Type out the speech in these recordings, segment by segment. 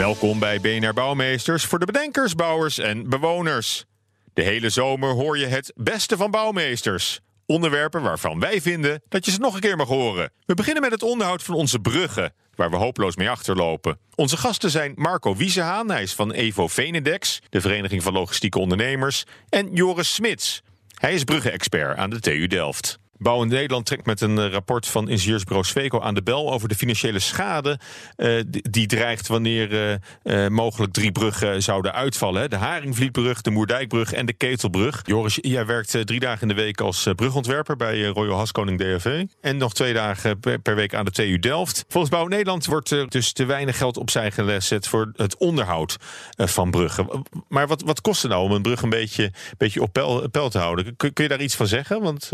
Welkom bij BNR Bouwmeesters voor de bedenkers, bouwers en bewoners. De hele zomer hoor je het beste van bouwmeesters. Onderwerpen waarvan wij vinden dat je ze nog een keer mag horen. We beginnen met het onderhoud van onze bruggen, waar we hopeloos mee achterlopen. Onze gasten zijn Marco Wiesehaan, hij is van Evo Venedex, de Vereniging van Logistieke Ondernemers, en Joris Smits. Hij is bruggenexpert aan de TU Delft. Bouw in Nederland trekt met een eh, rapport van ingenieursbureau Sweco aan de bel over de financiële schade eh, die, dreigt wanneer eh, mogelijk drie bruggen zouden uitvallen. De Haringvlietbrug, de Moerdijkbrug en de Ketelbrug. Joris, jij werkt drie dagen in de week als brugontwerper bij Royal Haskoning DFV. En nog twee dagen per, week aan de TU Delft. Volgens Bouw Nederland wordt er dus te weinig geld opzij gezet voor het onderhoud van bruggen. Maar wat, wat kost het nou om een brug een beetje, beetje op peil, te houden? Kun, kun je daar iets van zeggen? Want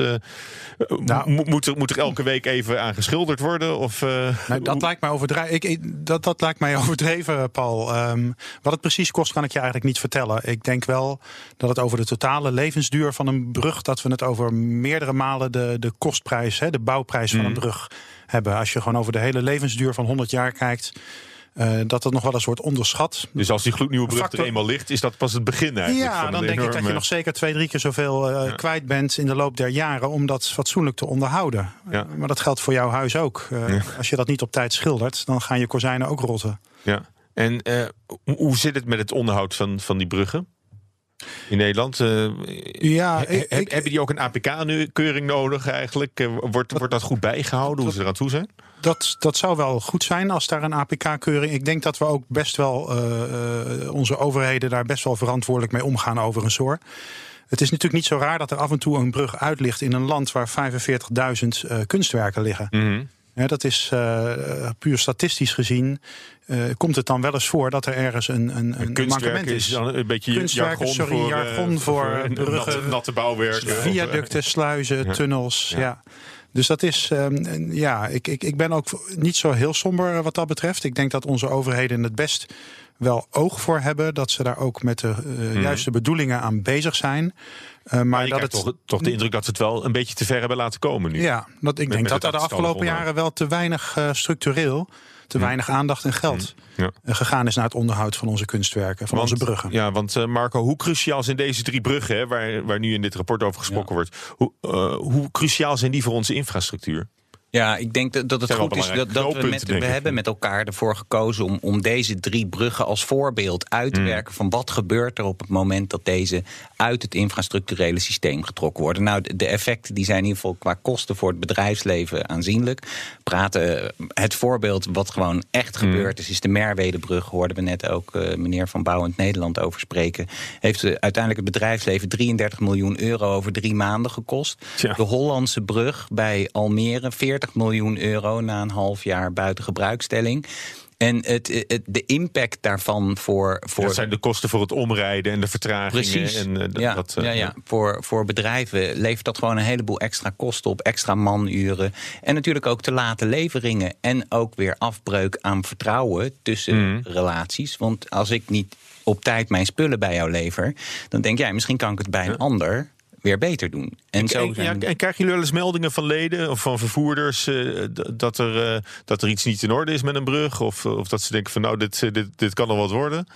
Nou. mo- moet, er, moet er elke week even aan geschilderd worden? Of, eh, Nou, dat, lijkt mij overdreven. Ik, dat, dat lijkt mij overdreven, Paul. Ehm, wat het precies kost, kan ik je eigenlijk niet vertellen. Ik denk wel dat het over de totale levensduur van een brug, dat we het over meerdere malen de, de kostprijs, hè, de bouwprijs van een brug hebben. Als je gewoon over de hele levensduur van 100 jaar kijkt, eh, dat dat nog wel eens wordt onderschat. Dus als die gloednieuwe brug Factor- er eenmaal ligt, is dat pas het begin eigenlijk? Ja, van dan een denk ik dat je nog zeker twee, drie keer zoveel eh, kwijt bent in de loop der jaren om dat fatsoenlijk te onderhouden. Ja. Eh, maar dat geldt voor jouw huis ook. Als je dat niet op tijd schildert, dan gaan je kozijnen ook rotten. Ja. En hoe, zit het met het onderhoud van, van die bruggen? In Nederland? Ja, he- ik- he- ik- hebben die ook een APK-keuring nodig eigenlijk? Wordt, wordt dat goed bijgehouden, hoe ze eraan toe zijn? Dat, dat zou wel goed zijn als daar een APK-keuring. Ik denk dat we ook best wel eh, eh, onze overheden daar best wel verantwoordelijk mee omgaan overigens hoor. Het is natuurlijk niet zo raar dat er af en toe een brug uit ligt in een land waar 45.000 eh, kunstwerken liggen. Mhm. Ja, dat is puur statistisch gezien. komt het dan wel eens voor dat er ergens een, een, een mankement is dan een beetje Kunstwerken, jargon sorry, voor, jargon voor bruggen, natte, natte bouwwerken. Viaducten, sluizen, Ja. tunnels. Ja. Ja. Dus dat is, ehm, ja, ik, ik, ik ben ook niet zo heel somber eh, wat dat betreft. Ik denk dat onze overheden het best wel oog voor hebben. Dat ze daar ook met de eh, juiste bedoelingen aan bezig zijn. Eh, maar Maar je dat het. toch, toch de indruk dat ze het wel een beetje te ver hebben laten komen nu. Ja, dat, ik met denk dat het er de afgelopen jaren wel te weinig structureel, te weinig aandacht en geld Ja. eh, gegaan is naar het onderhoud van onze kunstwerken, van Want- onze bruggen. Ja, want eh, Marco, hoe cruciaal zijn deze drie bruggen, hè, waar, waar nu in dit rapport over gesproken wordt, hoe, eh, hoe cruciaal zijn die voor onze infrastructuur? Ja, ik denk dat, dat het goed is dat, dat we, met, we hebben met elkaar ervoor gekozen om, om deze drie bruggen als voorbeeld uit Mm. te werken van wat gebeurt er op het moment dat deze uit het infrastructurele systeem getrokken worden. Nou, de, de effecten die zijn in ieder geval qua kosten voor het bedrijfsleven aanzienlijk. Praten, eh, het voorbeeld wat gewoon echt Mm. gebeurd is, is de Merwedebrug. Hoorden we net ook eh, meneer Van Bouwend Nederland over spreken. Heeft eh, uiteindelijk het bedrijfsleven 33 miljoen euro over drie maanden gekost. Tja. De Hollandse brug bij Almere 40 miljoen euro na een half jaar buiten gebruikstelling. En het, het, de impact daarvan voor. voor Dat zijn de kosten voor het omrijden en de vertragingen. Precies. En, eh, d- ja, dat, eh, ja, ja. Voor, voor bedrijven levert dat gewoon een heleboel extra kosten op, extra manuren. En natuurlijk ook te late leveringen. En ook weer afbreuk aan vertrouwen tussen Mhm. relaties. Want als ik niet op tijd mijn spullen bij jou lever, dan denk jij, misschien kan ik het bij een ander weer beter doen. En, zo ja, zijn- en krijgen jullie wel eens meldingen van leden of van vervoerders eh, dat, er, eh, dat er iets niet in orde is met een brug? Of, of dat ze denken van nou, dit, eh, dit, dit kan nog wat worden?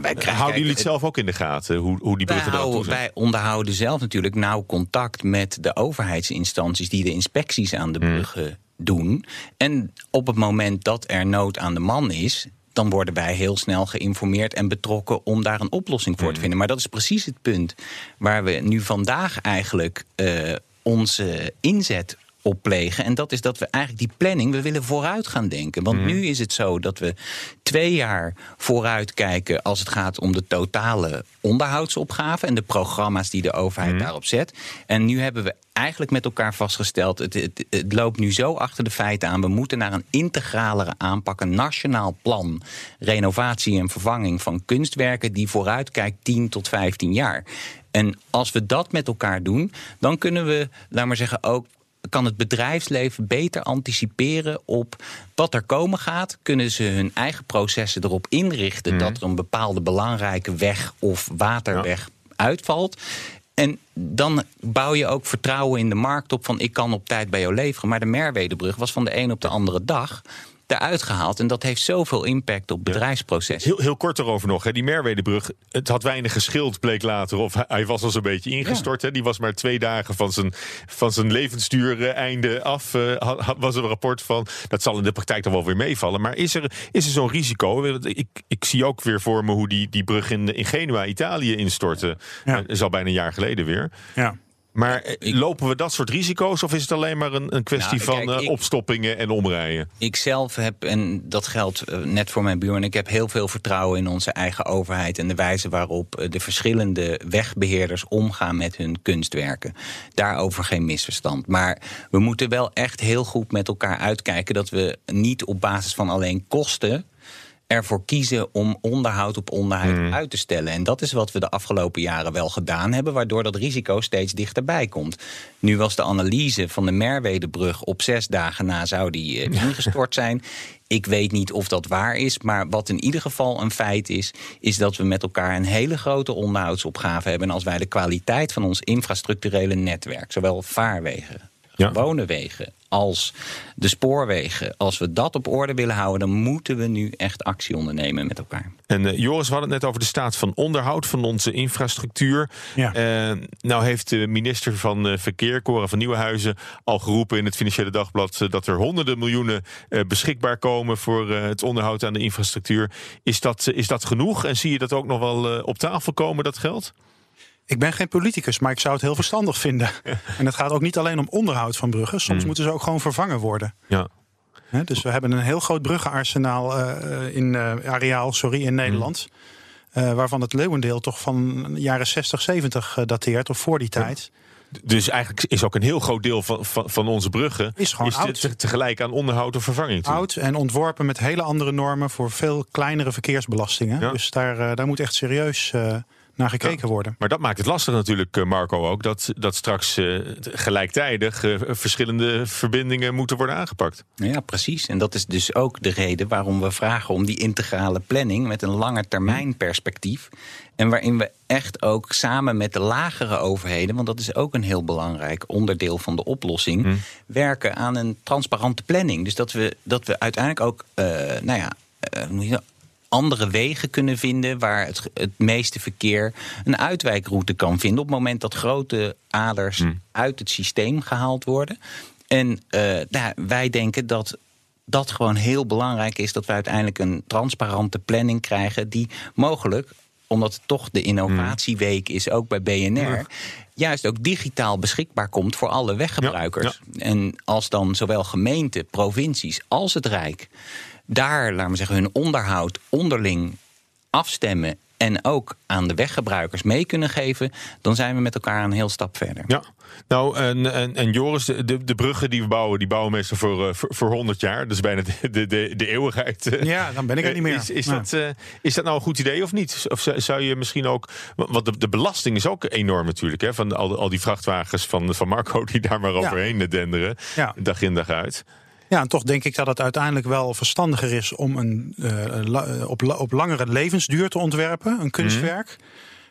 Wij krijgen- Houden jullie het zelf ook in de gaten, hoe, hoe die bruggen toe houden, zijn? wij onderhouden zelf natuurlijk nauw contact met de overheidsinstanties die de inspecties aan de Hmm. bruggen doen. En op het moment dat er nood aan de man is, dan worden wij heel snel geïnformeerd en betrokken om daar een oplossing voor te vinden. Maar dat is precies het punt waar we nu vandaag eigenlijk eh, onze inzet opplegen. En dat is dat we eigenlijk die planning, we willen vooruit gaan denken. Want Mhm. nu is het zo dat we twee jaar vooruit kijken als het gaat om de totale onderhoudsopgave en de programma's die de overheid Mhm. daarop zet. En nu hebben we eigenlijk met elkaar vastgesteld, het, het, het loopt nu zo achter de feiten aan. We moeten naar een integralere aanpak, een nationaal plan, renovatie en vervanging van kunstwerken die vooruitkijkt 10 tot 15 jaar. En als we dat met elkaar doen, dan kunnen we, laat maar zeggen, ook kan het bedrijfsleven beter anticiperen op wat er komen gaat. Kunnen ze hun eigen processen erop inrichten dat er een bepaalde belangrijke weg of waterweg uitvalt. En dan bouw je ook vertrouwen in de markt op van ik kan op tijd bij jou leveren. Maar de Merwedebrug was van de een op de andere dag eruit gehaald. En dat heeft zoveel impact op bedrijfsprocessen. Heel, heel kort erover nog. Hè. Die Merwedebrug, het had weinig geschild, bleek later. Of hij- hij was al zo'n beetje ingestort. Hè. Die was maar twee dagen van zijn, van zijn levensduur eh, einde af. eh, had- had- was er een rapport van. Dat zal in de praktijk dan wel weer meevallen. Maar is er, is er zo'n risico? Ik, ik zie ook weer voor me hoe die, die brug in, in Genua, Italië, instortte. Ja. Dat is al bijna een jaar geleden weer. Ja. Maar eh, lopen we dat soort risico's? Of is het alleen maar een, een kwestie Nou, van eh, ik- opstoppingen en omrijden? Ik zelf heb, en dat geldt eh, net voor mijn buurman, ik heb heel veel vertrouwen in onze eigen overheid en de wijze waarop de verschillende wegbeheerders omgaan met hun kunstwerken. Daarover geen misverstand. Maar we moeten wel echt heel goed met elkaar uitkijken dat we niet op basis van alleen kosten ervoor kiezen om onderhoud op onderhoud uit te stellen. En dat is wat we de afgelopen jaren wel gedaan hebben, waardoor dat risico steeds dichterbij komt. Nu was de analyse van de Merwedebrug op zes dagen na zou die eh, ingestort zijn. Ik weet niet of dat waar is, maar wat in ieder geval een feit is, is dat we met elkaar een hele grote onderhoudsopgave hebben. En als wij de kwaliteit van ons infrastructurele netwerk, zowel vaarwegen, Ja. gewone wegen als de spoorwegen, als we dat op orde willen houden, dan moeten we nu echt actie ondernemen met elkaar. En eh, Joris, we hadden het net over de staat van onderhoud van onze infrastructuur. Ja. Eh, nou heeft de minister van eh, Verkeer, Cora van Nieuwenhuizen, al geroepen in het Financiële Dagblad dat er honderden miljoenen eh, beschikbaar komen voor eh, het onderhoud aan de infrastructuur. Is dat, is dat genoeg? En zie je dat ook nog wel op tafel komen, dat geld? Ik ben geen politicus, maar ik zou het heel verstandig vinden. En het gaat ook niet alleen om onderhoud van bruggen. Soms moeten ze ook gewoon vervangen worden. Ja. Dus we hebben een heel groot bruggenarsenaal eh, in eh, areaal, sorry, in Nederland. Eh, waarvan het leeuwendeel toch van de jaren 60, 70 eh, dateert, of voor die tijd. Dus eigenlijk is ook een heel groot deel van, van, van onze bruggen Is gewoon te- oud. te- tegelijk aan onderhoud of vervanging. toe. Oud en ontworpen met hele andere normen voor veel kleinere verkeersbelastingen. Ja. Dus daar, daar moet echt serieus naar gekeken worden. Maar dat maakt het lastig natuurlijk, eh, Marco, ook. Dat, dat straks eh, gelijktijdig eh, verschillende verbindingen moeten worden aangepakt. Ja, precies. En dat is dus ook de reden waarom we vragen om die integrale planning met een lange termijn perspectief. En waarin we echt ook samen met de lagere overheden, want dat is ook een heel belangrijk onderdeel van de oplossing, werken aan een transparante planning. Dus dat we, dat we uiteindelijk ook, eh, nou ja, andere wegen kunnen vinden waar het, het meeste verkeer een uitwijkroute kan vinden op het moment dat grote aders uit het systeem gehaald worden. En eh, nou, wij denken dat dat gewoon heel belangrijk is dat we uiteindelijk een transparante planning krijgen die mogelijk omdat het toch de innovatieweek is, ook bij BNR, juist ook digitaal beschikbaar komt voor alle weggebruikers. En als dan zowel gemeenten, provincies als het Rijk daar, laten we zeggen, hun onderhoud onderling afstemmen en ook aan de weggebruikers mee kunnen geven, dan zijn we met elkaar een heel stap verder. Ja, nou en, en, en Joris, de, de, de bruggen die we bouwen, die bouwen meestal voor, eh, voor, voor 100 jaar. Dus bijna de, de, de, de eeuwigheid. eh. Ja, dan ben ik het niet meer. Is, is, dat, eh, is dat nou een goed idee of niet? Of zou, je misschien ook. Want de, de belasting is ook enorm natuurlijk. Hè, van al, al die vrachtwagens van, van Marco die daar maar overheen denderen. Ja. Dag in dag uit. Ja, en toch denk ik dat het uiteindelijk wel verstandiger is om een la- op, op langere levensduur te ontwerpen, een kunstwerk.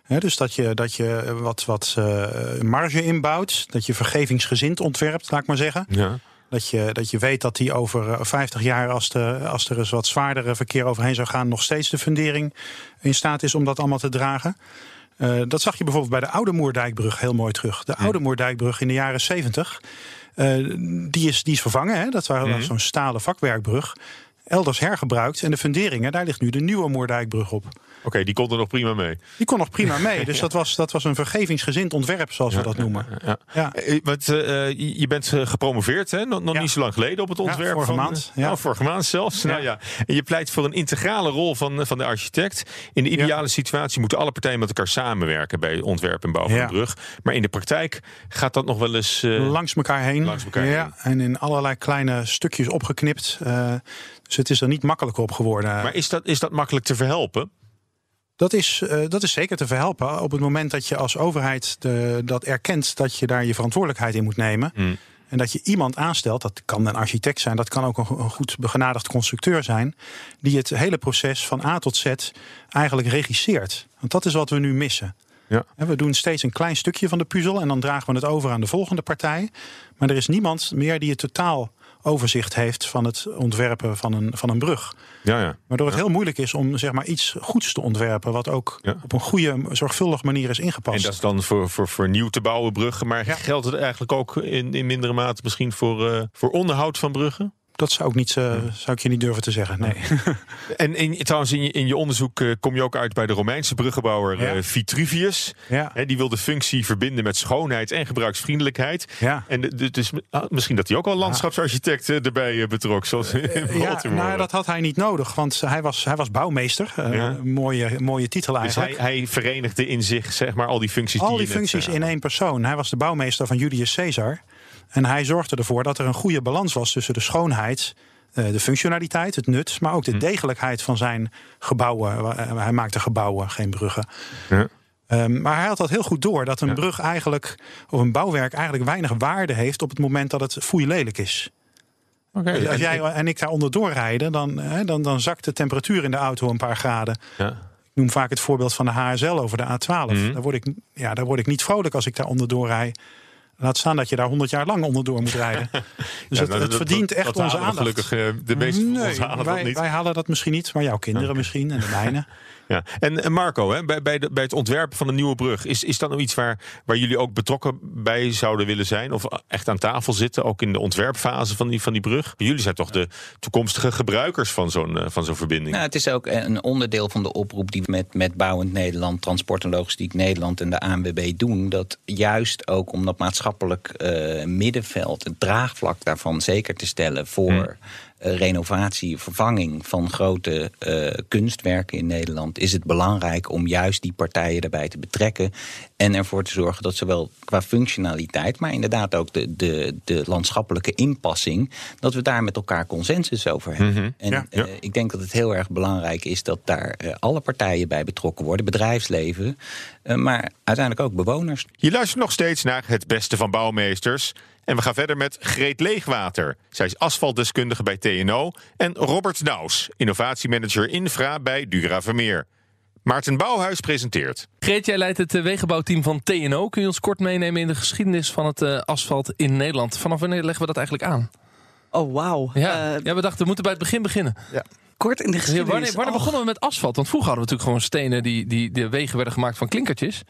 Hè, dus dat je, dat je wat, wat eh, marge inbouwt, dat je vergevingsgezind ontwerpt, laat ik maar zeggen. Ja. Dat je, dat je weet dat die over eh, 50 jaar, als, de, als er eens wat zwaardere verkeer overheen zou gaan, nog steeds de fundering in staat is om dat allemaal te dragen. Dat zag je bijvoorbeeld bij de Oude Moerdijkbrug heel mooi terug. De Oude Moerdijkbrug in de jaren 70, eh, die, is, die is vervangen. Hè? Dat was zo'n stalen vakwerkbrug. Elders hergebruikt. En de funderingen, daar ligt nu de nieuwe Moerdijkbrug op. Oké, die kon er nog prima mee. Die kon nog prima mee. Dus dat, was, dat was een vergevingsgezind ontwerp, zoals we dat noemen. Ja. Ja. Eh, Want, eh, je bent eh, gepromoveerd, hè? Nog, niet zo lang geleden op het ontwerp. vorige van, maand, Ja. Oh, vorige maand zelfs. Nou, ja. En je pleit voor een integrale rol van, van de architect. In de ideale situatie moeten alle partijen met elkaar samenwerken bij ontwerp en bouw van een brug. Maar in de praktijk gaat dat nog wel eens. eh, Langs elkaar heen. Langs elkaar ja, En in allerlei kleine stukjes opgeknipt. Eh, dus het is er niet makkelijker op geworden. maar is dat, is dat makkelijk te verhelpen? Dat is, eh, dat is zeker te verhelpen. Op het moment dat je als overheid de, dat erkent dat je daar je verantwoordelijkheid in moet nemen. Hmm. En dat je iemand aanstelt, dat kan een architect zijn, dat kan ook een, go- een goed begenadigd constructeur zijn. Die het hele proces van A tot Z eigenlijk regisseert. Want dat is wat we nu missen. Ja. We doen steeds een klein stukje van de puzzel en dan dragen we het over aan de volgende partij. Maar er is niemand meer die het totaal overzicht heeft van het ontwerpen van een, van een brug. Ja, ja. Waardoor het heel moeilijk is om zeg maar, iets goeds te ontwerpen. wat ook Ja. op een goede, zorgvuldige manier is ingepast. En dat is dan voor, voor, voor nieuw te bouwen bruggen. Maar Ja. geldt het eigenlijk ook in, in mindere mate misschien voor, eh, voor onderhoud van bruggen? Dat zou ik, niet, eh, zou ik je niet durven te zeggen. Nee. En in, trouwens, in je, in je onderzoek eh, kom je ook uit bij de Romeinse bruggenbouwer Ja. eh, Vitruvius. Ja. Die wil de functie verbinden met schoonheid en gebruiksvriendelijkheid. Ja. En de- de- dus misschien dat hij ook al landschapsarchitect erbij betrok. Zoals Ja, nou, dat had hij niet nodig, want hij was, hij was bouwmeester. Ja. mooie, mooie titel dus eigenlijk. hij, hij verenigde in zich zeg maar, al die functies Al die die functies in één persoon. Hij was de bouwmeester van Julius Caesar. En hij zorgde ervoor dat er een goede balans was tussen de schoonheid, eh, de functionaliteit, het nut, maar ook de Hm. degelijkheid van zijn gebouwen. Eh, Hij maakte gebouwen, geen bruggen. Ja. Ehm, maar hij had dat heel goed door, dat een Ja. brug eigenlijk, of een bouwwerk eigenlijk weinig waarde heeft op het moment dat het foei lelijk is. Oké, Als jij en ik daar onderdoor rijden, dan, dan, dan zakt de temperatuur in de auto een paar graden. ja. Ik noem vaak het voorbeeld van de HSL over de A12. Mhm. daar, word ik, ja, daar word ik niet vrolijk als ik daar onderdoor rijd. Laat staan dat je daar 100 jaar lang onderdoor moet rijden. Dus Ja, het, nou, het dat- verdient dat- echt dat onze aandacht. Gelukkig eh, de meeste van nee, ons halen dat wij, niet. wij halen dat misschien niet, maar jouw kinderen misschien en de mijne. Ja. En, Marco, hè, bij, bij, de, bij het ontwerpen van een nieuwe brug, is, is dat nou iets waar, waar jullie ook betrokken bij zouden willen zijn? Of echt aan tafel zitten, ook in de ontwerpfase van die, van die brug? Jullie zijn toch de toekomstige gebruikers van zo'n eh, van zo'n verbinding? Nou, het is ook een onderdeel van de oproep die we met, met Bouwend Nederland, Transport en Logistiek Nederland en de ANWB doen. Dat juist ook om dat maatschappelijk eh, middenveld, het draagvlak daarvan zeker te stellen voor eh, renovatie, vervanging van grote eh, kunstwerken in Nederland, is het belangrijk om juist die partijen daarbij te betrekken. En ervoor te zorgen dat zowel qua functionaliteit, maar inderdaad ook de, de, de landschappelijke inpassing, dat we daar met elkaar consensus over hebben. En Ja. eh, ik denk dat het heel erg belangrijk is dat daar eh, alle partijen bij betrokken worden, bedrijfsleven, eh, maar uiteindelijk ook bewoners. Je luistert nog steeds naar het beste van bouwmeesters. En we gaan verder met Greet Leegwater. Zij is asfaltdeskundige bij TNO. En Robert Naus, innovatiemanager infra bij Dura Vermeer. Maarten Bouwhuis presenteert. Greet, jij leidt het eh, wegenbouwteam van TNO. Kun je ons kort meenemen in de geschiedenis van het eh, asfalt in Nederland? Vanaf wanneer leggen we dat eigenlijk aan? Oh, wauw. Ja, Eh, ja we dachten we moeten bij het begin beginnen. kort in de Ja, geschiedenis. wanneer wanneer Oh, begonnen we met asfalt? Want vroeger hadden we natuurlijk gewoon stenen die, die de wegen werden gemaakt van klinkertjes.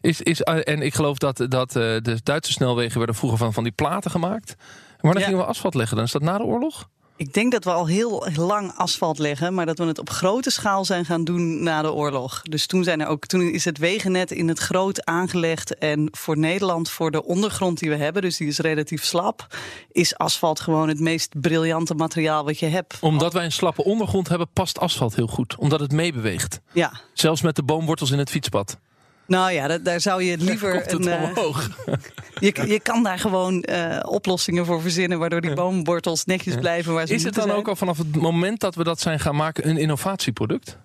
Is, is, eh, en ik geloof dat, dat eh, de Duitse snelwegen werden vroeger van, van die platen gemaakt. Wanneer Ja. gingen we asfalt leggen dan? Is dat na de oorlog? Ik denk dat we al heel lang asfalt leggen, maar dat we het op grote schaal zijn gaan doen na de oorlog. Dus toen, zijn er ook, toen is het wegennet in het groot aangelegd. En voor Nederland, voor de ondergrond die we hebben, dus die is relatief slap, is asfalt gewoon het meest briljante materiaal wat je hebt. Omdat wij een slappe ondergrond hebben, past asfalt heel goed. Omdat het meebeweegt. Ja, Zelfs met de boomwortels in het fietspad. Nou ja, dat- daar zou je liever. Komt het een, eh, omhoog. je, je kan daar gewoon eh, oplossingen voor verzinnen, waardoor die boomwortels netjes blijven waar ze Is het dan zijn. ook al vanaf het moment dat we dat zijn gaan maken een innovatieproduct?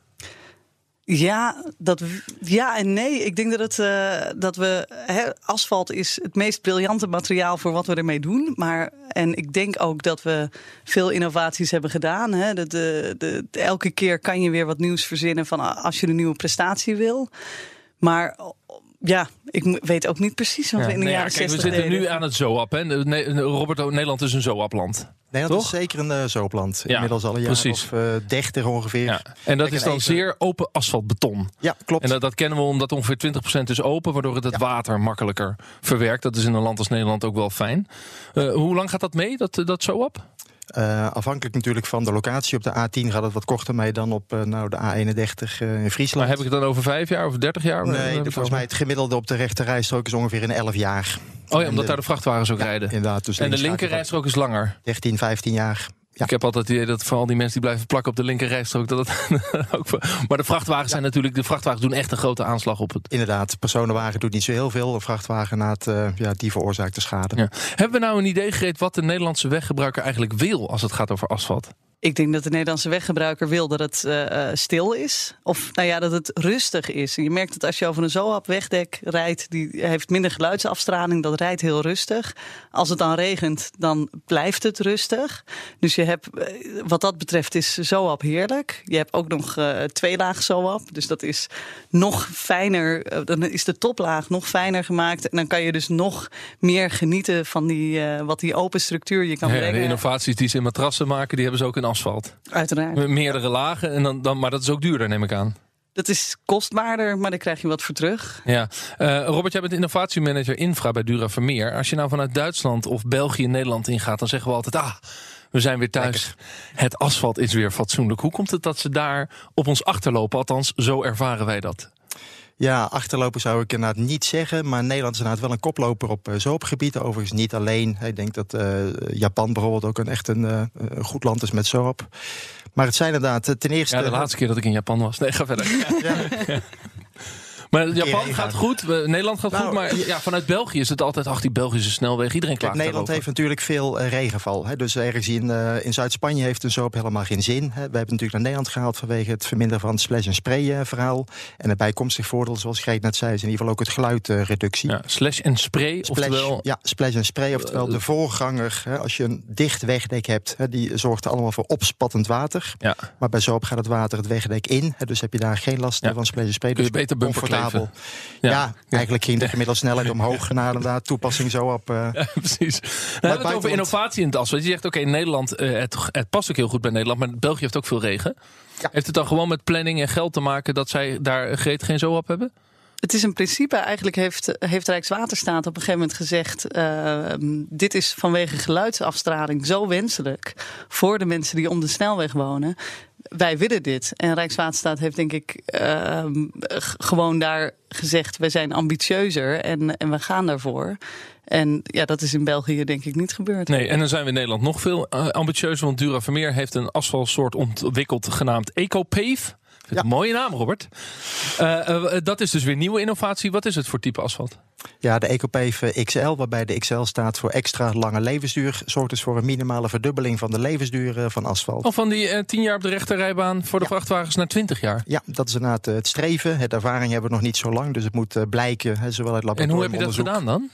Ja, dat, ja en nee. Ik denk dat, het, eh, dat we. Hè, asfalt is het meest briljante materiaal voor wat we ermee doen. Maar, en ik denk ook dat we veel innovaties hebben gedaan. Hè. De, de, de, elke keer kan je weer wat nieuws verzinnen van als je een nieuwe prestatie wil. Maar ja, ik weet ook niet precies wat we in de Nee, ja, jaren kijk, we 60 zitten nu aan het zoap. Hè. Ne- Robert, Nederland is een zoapland. Nederland Toch? is zeker een uh, zoopland. Ja, Inmiddels al een jaar precies. of uh, 30 ongeveer. Ja. En dat is dan even- zeer open asfaltbeton. Ja, klopt. En dat, dat kennen we omdat ongeveer 20% is open, waardoor het het water makkelijker verwerkt. Dat is in een land als Nederland ook wel fijn. Eh, hoe lang gaat dat mee, dat, dat zoap? Eh, afhankelijk natuurlijk van de locatie. Op de A10 gaat het wat korter mee dan op eh, nou, de A31 eh, in Friesland. Maar heb ik het dan over vijf jaar of dertig jaar? Nee, de- volgens mij het gemiddelde op de rechte rijstrook is ongeveer in 11 jaar. Oh ja, omdat de- daar de vrachtwagens ook rijden. Inderdaad, dus En de links linker gaat het rijstrook is langer. 13, 15 jaar. Ja. Ik heb altijd het idee dat vooral die mensen die blijven plakken op de linker. Dat het ook maar de vrachtwagens zijn natuurlijk. De vrachtwagens doen echt een grote aanslag op het. Inderdaad, personenwagen doet niet zo heel veel. Een vrachtwagen na het, eh, ja, die veroorzaakt de schade. Ja. Hebben we nou een idee gereed wat de Nederlandse weggebruiker eigenlijk wil als het gaat over asfalt? Ik denk dat de Nederlandse weggebruiker wil dat het eh, eh, stil is. Of nou ja, dat het rustig is. En je merkt dat als je over een Zoap wegdek rijdt, die heeft minder geluidsafstraling, dat rijdt heel rustig. Als het dan regent, dan blijft het rustig. Dus je hebt, eh, wat dat betreft is Zoap heerlijk. Je hebt ook nog eh tweelaag Zoap. Dus dat is nog fijner. dan is de toplaag nog fijner gemaakt. En dan kan je dus nog meer genieten van die, wat die open structuur je kan Ja, brengen. de innovaties die ze in matrassen maken, die hebben ze ook in asfalt. Uiteraard. Meerdere lagen, en dan, dan, maar dat is ook duurder, neem ik aan. Dat is kostbaarder, maar daar krijg je wat voor terug. Ja. Eh, Robert, jij bent innovatiemanager infra bij Dura Vermeer. Als je nou vanuit Duitsland of België Nederland ingaat, dan zeggen we altijd: ah, we zijn weer thuis. Het asfalt is weer fatsoenlijk. Hoe komt het dat ze daar op ons achterlopen? Althans, zo ervaren wij dat. Ja, achterlopen zou ik inderdaad niet zeggen. Maar Nederland is inderdaad wel een koploper op eh, zoopgebieden. Overigens niet alleen. Ik denk dat eh, Japan bijvoorbeeld ook een echt een, eh, een goed land is met zoop. Maar het zijn inderdaad ten eerste... Ja, de laatste keer dat ik in Japan was. Nee, ga verder. Ja. Maar Japan gaat goed, Nederland gaat Nou, goed. Maar ja, vanuit België is het altijd, ach, die Belgische snelweg. Iedereen klaagt Nederland heeft natuurlijk veel eh, regenval. Hè. Dus ergens in, eh, in Zuid-Spanje heeft een zoop helemaal geen zin. Hè. We hebben het natuurlijk naar Nederland gehaald vanwege het verminderen van het splash en spray eh, verhaal. En een bijkomstig voordeel, zoals Greet net zei, is in ieder geval ook het geluidreductie. Ja, slash en spray, Splash, oftewel... ja, splash en spray, oftewel de voorganger. Hè, als je een dicht wegdek hebt, hè, die zorgt allemaal voor opspattend water. Ja. Maar bij zoop gaat het water het wegdek in. Hè, dus heb je daar geen last Ja. van splash en spray. Kun je dus beter bumper comfortabel. Ja, eigenlijk ging de gemiddelde snelheid omhoog na inderdaad toepassing zo op. eh, Ja, precies. Dan hebben we het over innovatie in het asfalt. Je zegt, oké, Nederland, eh, het, het past ook heel goed bij Nederland, maar België heeft ook veel regen. Ja. Heeft het dan gewoon met planning en geld te maken dat zij daar greet geen zo op hebben? Het is een principe. Eigenlijk heeft, heeft Rijkswaterstaat op een gegeven moment gezegd: eh, dit is vanwege geluidsafstraling zo wenselijk voor de mensen die om de snelweg wonen. Wij willen dit. En Rijkswaterstaat heeft denk ik eh, g- gewoon daar gezegd: wij zijn ambitieuzer en, en we gaan daarvoor. En ja, dat is in België denk ik niet gebeurd. Nee, en dan zijn we in Nederland nog veel eh, ambitieuzer, want Dura Vermeer heeft een asfaltsoort ontwikkeld genaamd EcoPave. Een mooie naam, Robert. Eh, eh, dat is dus weer nieuwe innovatie. Wat is het voor type asfalt? Ja, de EcoPave XL, waarbij de XL staat voor extra lange levensduur, zorgt dus voor een minimale verdubbeling van de levensduur eh, van asfalt. Of van die eh, 10 jaar op de rechterrijbaan voor de Ja. vrachtwagens naar 20 jaar. Ja, dat is inderdaad eh, het streven. Het ervaring hebben we nog niet zo lang, dus het moet eh, blijken, hè, zowel uit En hoe heb je dat laboratoriumonderzoek. gedaan dan?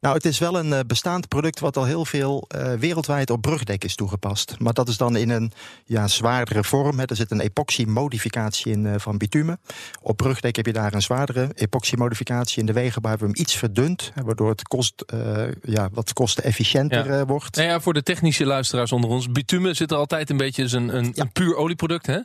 Nou, het is wel een eh, bestaand product wat al heel veel eh, wereldwijd op brugdek is toegepast. Maar dat is dan in een ja, zwaardere vorm. Hè. Er zit een epoxy-modificatie in eh, van bitumen. Op brugdek heb je daar een zwaardere epoxy-modificatie. In de wegenbouw hebben we hem iets verdund, hè, waardoor het kost, ja, wat kostenefficiënter Ja. wordt. Nou ja, voor de technische luisteraars onder ons. Bitumen zit er altijd een beetje, is een, een, Ja. een puur olieproduct hè?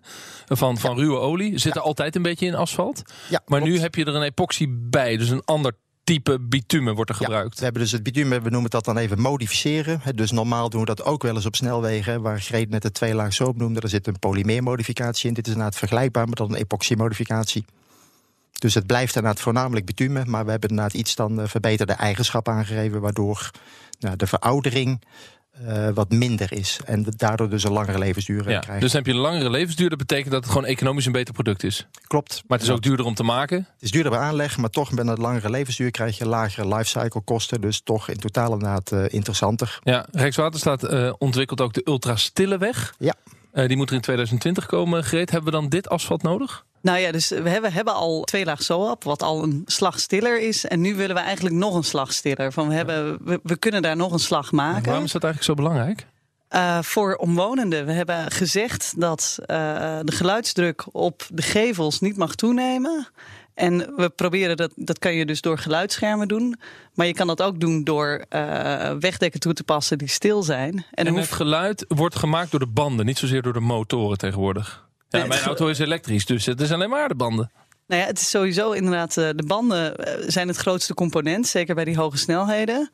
Van, van ruwe olie. Zit er altijd een beetje in asfalt. Ja, Maar klopt. nu heb je er een epoxy bij. Dus een ander type bitumen wordt er Ja, gebruikt. we hebben dus het bitumen, we noemen dat dan even modificeren. Dus normaal doen we dat ook wel eens op snelwegen, waar Greet net de twee laag soap noemde. Er zit een polymeermodificatie in. Dit is inderdaad vergelijkbaar met dan een epoxymodificatie. Dus het blijft inderdaad voornamelijk bitumen, maar we hebben inderdaad iets dan eh, verbeterde eigenschappen aangegeven, waardoor nou, de veroudering eh, wat minder is. En daardoor dus een langere levensduur eh, Ja, krijgen. dus heb je een langere levensduur. Dat betekent dat het gewoon economisch een beter product is. Klopt. Maar het is ook duurder om te maken. Het is duurder bij aanleg, maar toch met een langere levensduur krijg je lagere lifecycle kosten. Dus toch in totaal inderdaad eh, interessanter. Ja, Rijkswaterstaat ontwikkelt ook de ultrastille weg. Ja. Die moet er in 2020 komen. Gereed, hebben we dan dit asfalt nodig? Nou ja, dus we hebben, hebben al twee laag SOAP, wat al een slag stiller is. En nu willen we eigenlijk nog een slag stiller. Van we, hebben, we, we kunnen daar nog een slag maken. Waarom is dat eigenlijk zo belangrijk? Eh, voor omwonenden. We hebben gezegd dat eh, de geluidsdruk op de gevels niet mag toenemen. En we proberen dat, dat kan je dus door geluidsschermen doen. Maar je kan dat ook doen door eh, wegdekken toe te passen die stil zijn. En, het hoeft- geluid wordt gemaakt door de banden, niet zozeer door de motoren tegenwoordig. Ja, mijn auto is elektrisch, dus het is alleen maar de banden. Nou ja, het is sowieso inderdaad, eh, de banden eh, zijn het grootste component, zeker bij die hoge snelheden.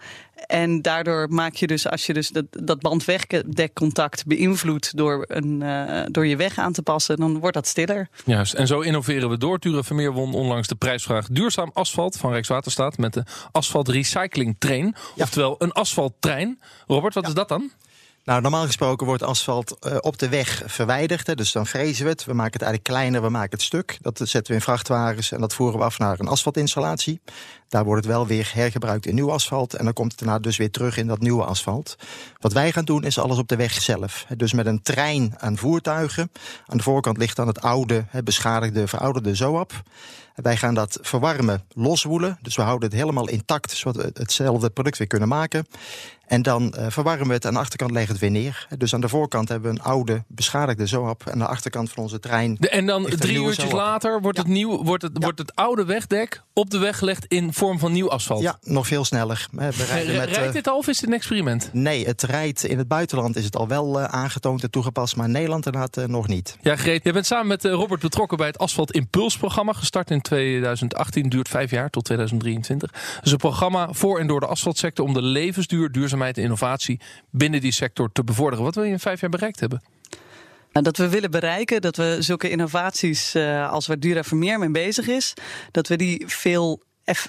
En daardoor maak je dus, als je dus dat, dat bandwegdekcontact beïnvloedt door, een, uh, door je weg aan te passen, dan wordt dat stiller. Juist, en zo innoveren we door. Ture Vermeer won onlangs de prijsvraag Duurzaam Asfalt van Rijkswaterstaat met de Asfalt Recycling Train. Ja. Oftewel een asfalttrein. Robert, wat ja. is dat dan? Nou, normaal gesproken wordt asfalt uh, op de weg verwijderd. Hè, dus dan frezen we het. We maken het eigenlijk kleiner, we maken het stuk. Dat zetten we in vrachtwagens en dat voeren we af naar een asfaltinstallatie. Daar wordt het wel weer hergebruikt in nieuw asfalt. En dan komt het daarna dus weer terug in dat nieuwe asfalt. Wat wij gaan doen is alles op de weg zelf. Dus met een trein aan voertuigen. Aan de voorkant ligt dan het oude, beschadigde, verouderde ZOAP. Wij gaan dat verwarmen, loswoelen. Dus we houden het helemaal intact, zodat we hetzelfde product weer kunnen maken. En dan uh, verwarmen we het. Aan de achterkant leggen het weer neer. Dus aan de voorkant hebben we een oude, beschadigde zoap. En aan de achterkant van onze trein. En dan drie uurtjes later wordt, ja. het nieuw, wordt, het, ja. wordt het oude wegdek op de weg gelegd in vorm van nieuw asfalt. Ja, nog veel sneller. We rijden met, rijdt dit al of is het een experiment? Nee, het rijdt in het buitenland is het al wel uh, aangetoond en toegepast. Maar in Nederland inderdaad uh, nog niet. Ja, Greet, je bent samen met Robert betrokken bij het Asfalt Impulsprogramma. Gestart in 2018, duurt vijf jaar tot 2023. Dus een programma voor en door de asfaltsector om de levensduur, duurzaamheid en innovatie binnen die sector te bevorderen. Wat wil je in vijf jaar bereikt hebben? Nou, dat we willen bereiken dat we zulke innovaties uh, als waar Dura Vermeer mee bezig is, dat we die veel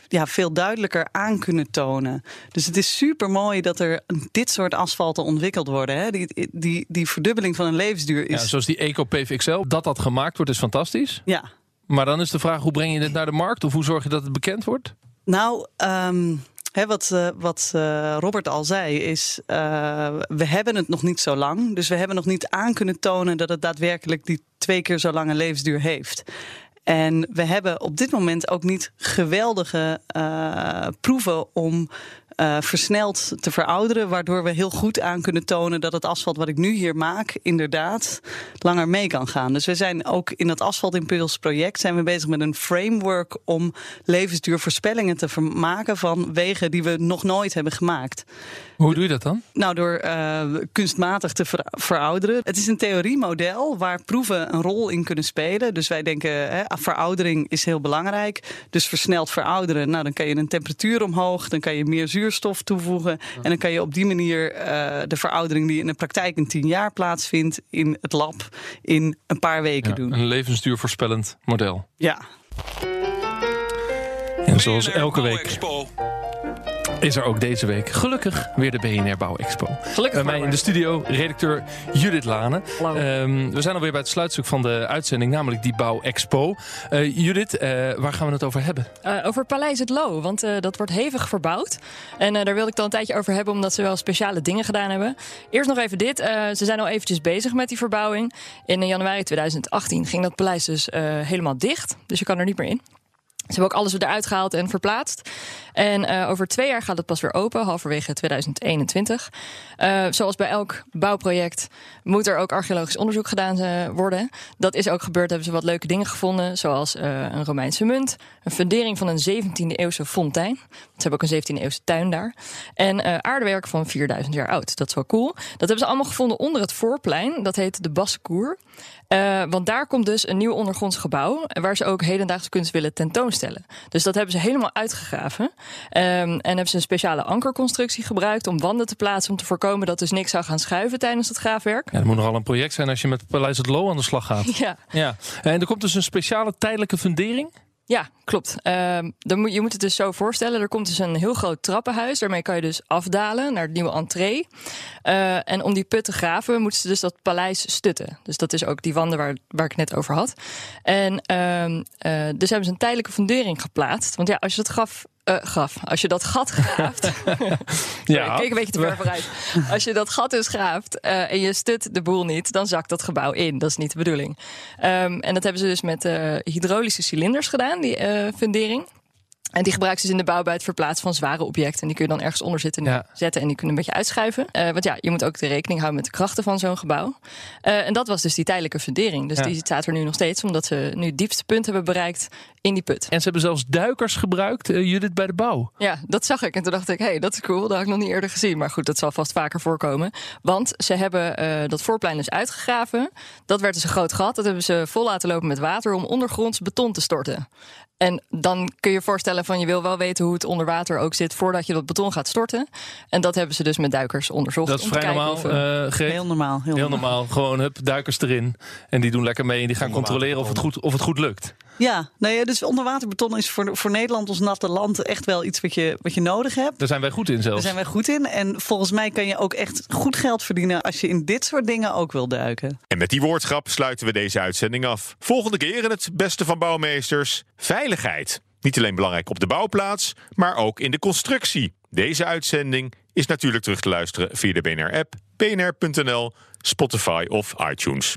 ja, veel duidelijker aan kunnen tonen. Dus het is super mooi dat er dit soort asfalten ontwikkeld worden. Hè? Die, die, die verdubbeling van een levensduur is. Ja, zoals die Eco PVXL, dat dat gemaakt wordt, is fantastisch. Ja. Maar dan is de vraag: hoe breng je dit naar de markt? Of hoe zorg je dat het bekend wordt? Nou, um, He, wat uh, wat uh, Robert al zei, is uh, we hebben het nog niet zo lang. Dus we hebben nog niet aan kunnen tonen dat het daadwerkelijk die twee keer zo lange levensduur heeft. En we hebben op dit moment ook niet geweldige proeven om uh, versneld te verouderen. Waardoor we heel goed aan kunnen tonen dat het asfalt wat ik nu hier maak, inderdaad langer mee kan gaan. Dus we zijn ook in dat asfaltimpulsproject zijn we bezig met een framework om levensduurvoorspellingen te maken van wegen die we nog nooit hebben gemaakt. Hoe doe je dat dan? Nou, door uh, kunstmatig te ver verouderen. Het is een theoriemodel waar proeven een rol in kunnen spelen. Dus wij denken, hè, veroudering is heel belangrijk. Dus versneld verouderen. Nou, dan kan je een temperatuur omhoog, dan kan je meer zuurstof toevoegen. En dan kan je op die manier uh, de veroudering die in de praktijk in tien jaar plaatsvindt, in het lab in een paar weken ja, doen. Een levensduurvoorspellend model. Ja. En zoals elke week is er ook deze week gelukkig weer de BNR Bouw Expo. Gelukkig. Bij mij in de studio redacteur Judith Lane. Um, we zijn alweer bij het sluitstuk van de uitzending, namelijk die Bouw Expo. Uh, Judith, uh, waar gaan we het over hebben? Uh, over Paleis het Loo, want dat wordt hevig verbouwd. En daar wilde ik dan een tijdje over hebben, omdat ze wel speciale dingen gedaan hebben. Eerst nog even dit. ze zijn al eventjes bezig met die verbouwing. In januari 2018 ging dat paleis dus helemaal dicht. Dus je kan er niet meer in. Ze hebben ook alles eruit gehaald en verplaatst. En uh, over twee jaar gaat het pas weer open, halverwege 2021. Uh, zoals bij elk bouwproject moet er ook archeologisch onderzoek gedaan uh, worden. Dat is ook gebeurd, hebben ze wat leuke dingen gevonden. Zoals een Romeinse munt, een fundering van een 17e eeuwse fontein. Ze hebben ook een 17e eeuwse tuin daar. En aardewerk van 4000 jaar oud. Dat is wel cool. Dat hebben ze allemaal gevonden onder het voorplein. Dat heet de Bassecour. Uh, want daar komt dus een nieuw ondergronds gebouw. waar ze ook hedendaagse kunst willen tentoonstellen. Dus dat hebben ze helemaal uitgegraven. Um, en hebben ze een speciale ankerconstructie gebruikt. om wanden te plaatsen. om te voorkomen dat dus niks zou gaan schuiven tijdens het graafwerk. Ja, dat moet nogal een project zijn als je met Paleis het Loo aan de slag gaat. Ja. ja. En er komt dus een speciale tijdelijke fundering. Ja, klopt. Moet, je moet het dus zo voorstellen. Er komt dus een heel groot trappenhuis. Daarmee kan je dus afdalen naar het nieuwe entree. Uh, en om die put te graven moeten ze dus dat paleis stutten. Dus dat is ook die wanden waar, waar ik net over had. En uh, dus hebben ze een tijdelijke fundering geplaatst. Want ja, als je dat gaf uh, graf. Als je dat gat graaft. ja. Ik keek een beetje te ver vooruit. Als je dat gat dus graaft uh, en je stut de boel niet, dan zakt dat gebouw in. Dat is niet de bedoeling. Um, en dat hebben ze dus met uh, hydraulische cilinders gedaan, die fundering. En die gebruiken ze dus in de bouw bij het verplaatsen van zware objecten. En die kun je dan ergens onder zitten Ja. zetten en die kunnen een beetje uitschuiven. Eh, want ja, je moet ook de rekening houden met de krachten van zo'n gebouw. Eh, en dat was dus die tijdelijke fundering. Dus Ja. die staat er nu nog steeds, omdat ze nu het diepste punt hebben bereikt in die put. En ze hebben zelfs duikers gebruikt, eh, Judith, bij de bouw. Ja, dat zag ik. En toen dacht ik, hé, hey, dat is cool. Dat had ik nog niet eerder gezien. Maar goed, dat zal vast vaker voorkomen. Want ze hebben dat voorplein dus uitgegraven. Dat werd dus een groot gat. Dat hebben ze vol laten lopen met water om ondergronds beton te storten. En dan kun je je voorstellen van je wil wel weten hoe het onder water ook zit voordat je dat beton gaat storten. En dat hebben ze dus met duikers onderzocht. Dat is vrij normaal, of we- eh, Greet? Heel normaal. Heel, Heel normaal. normaal. Gewoon hup, duikers erin. En die doen lekker mee en die gaan controleren of het goed, of het goed lukt. Ja, nou ja, dus onderwaterbeton is voor, voor Nederland, ons natte land, echt wel iets wat je, wat je nodig hebt. Daar zijn wij goed in Daar zelfs. zijn wij goed in. En volgens mij kan je ook echt goed geld verdienen als je in dit soort dingen ook wil duiken. En met die woordgrap sluiten we deze uitzending af. Volgende keer in het beste van bouwmeesters: veiligheid. Niet alleen belangrijk op de bouwplaats, maar ook in de constructie. Deze uitzending is natuurlijk terug te luisteren via de BNR-app, bnr.nl, Spotify of iTunes.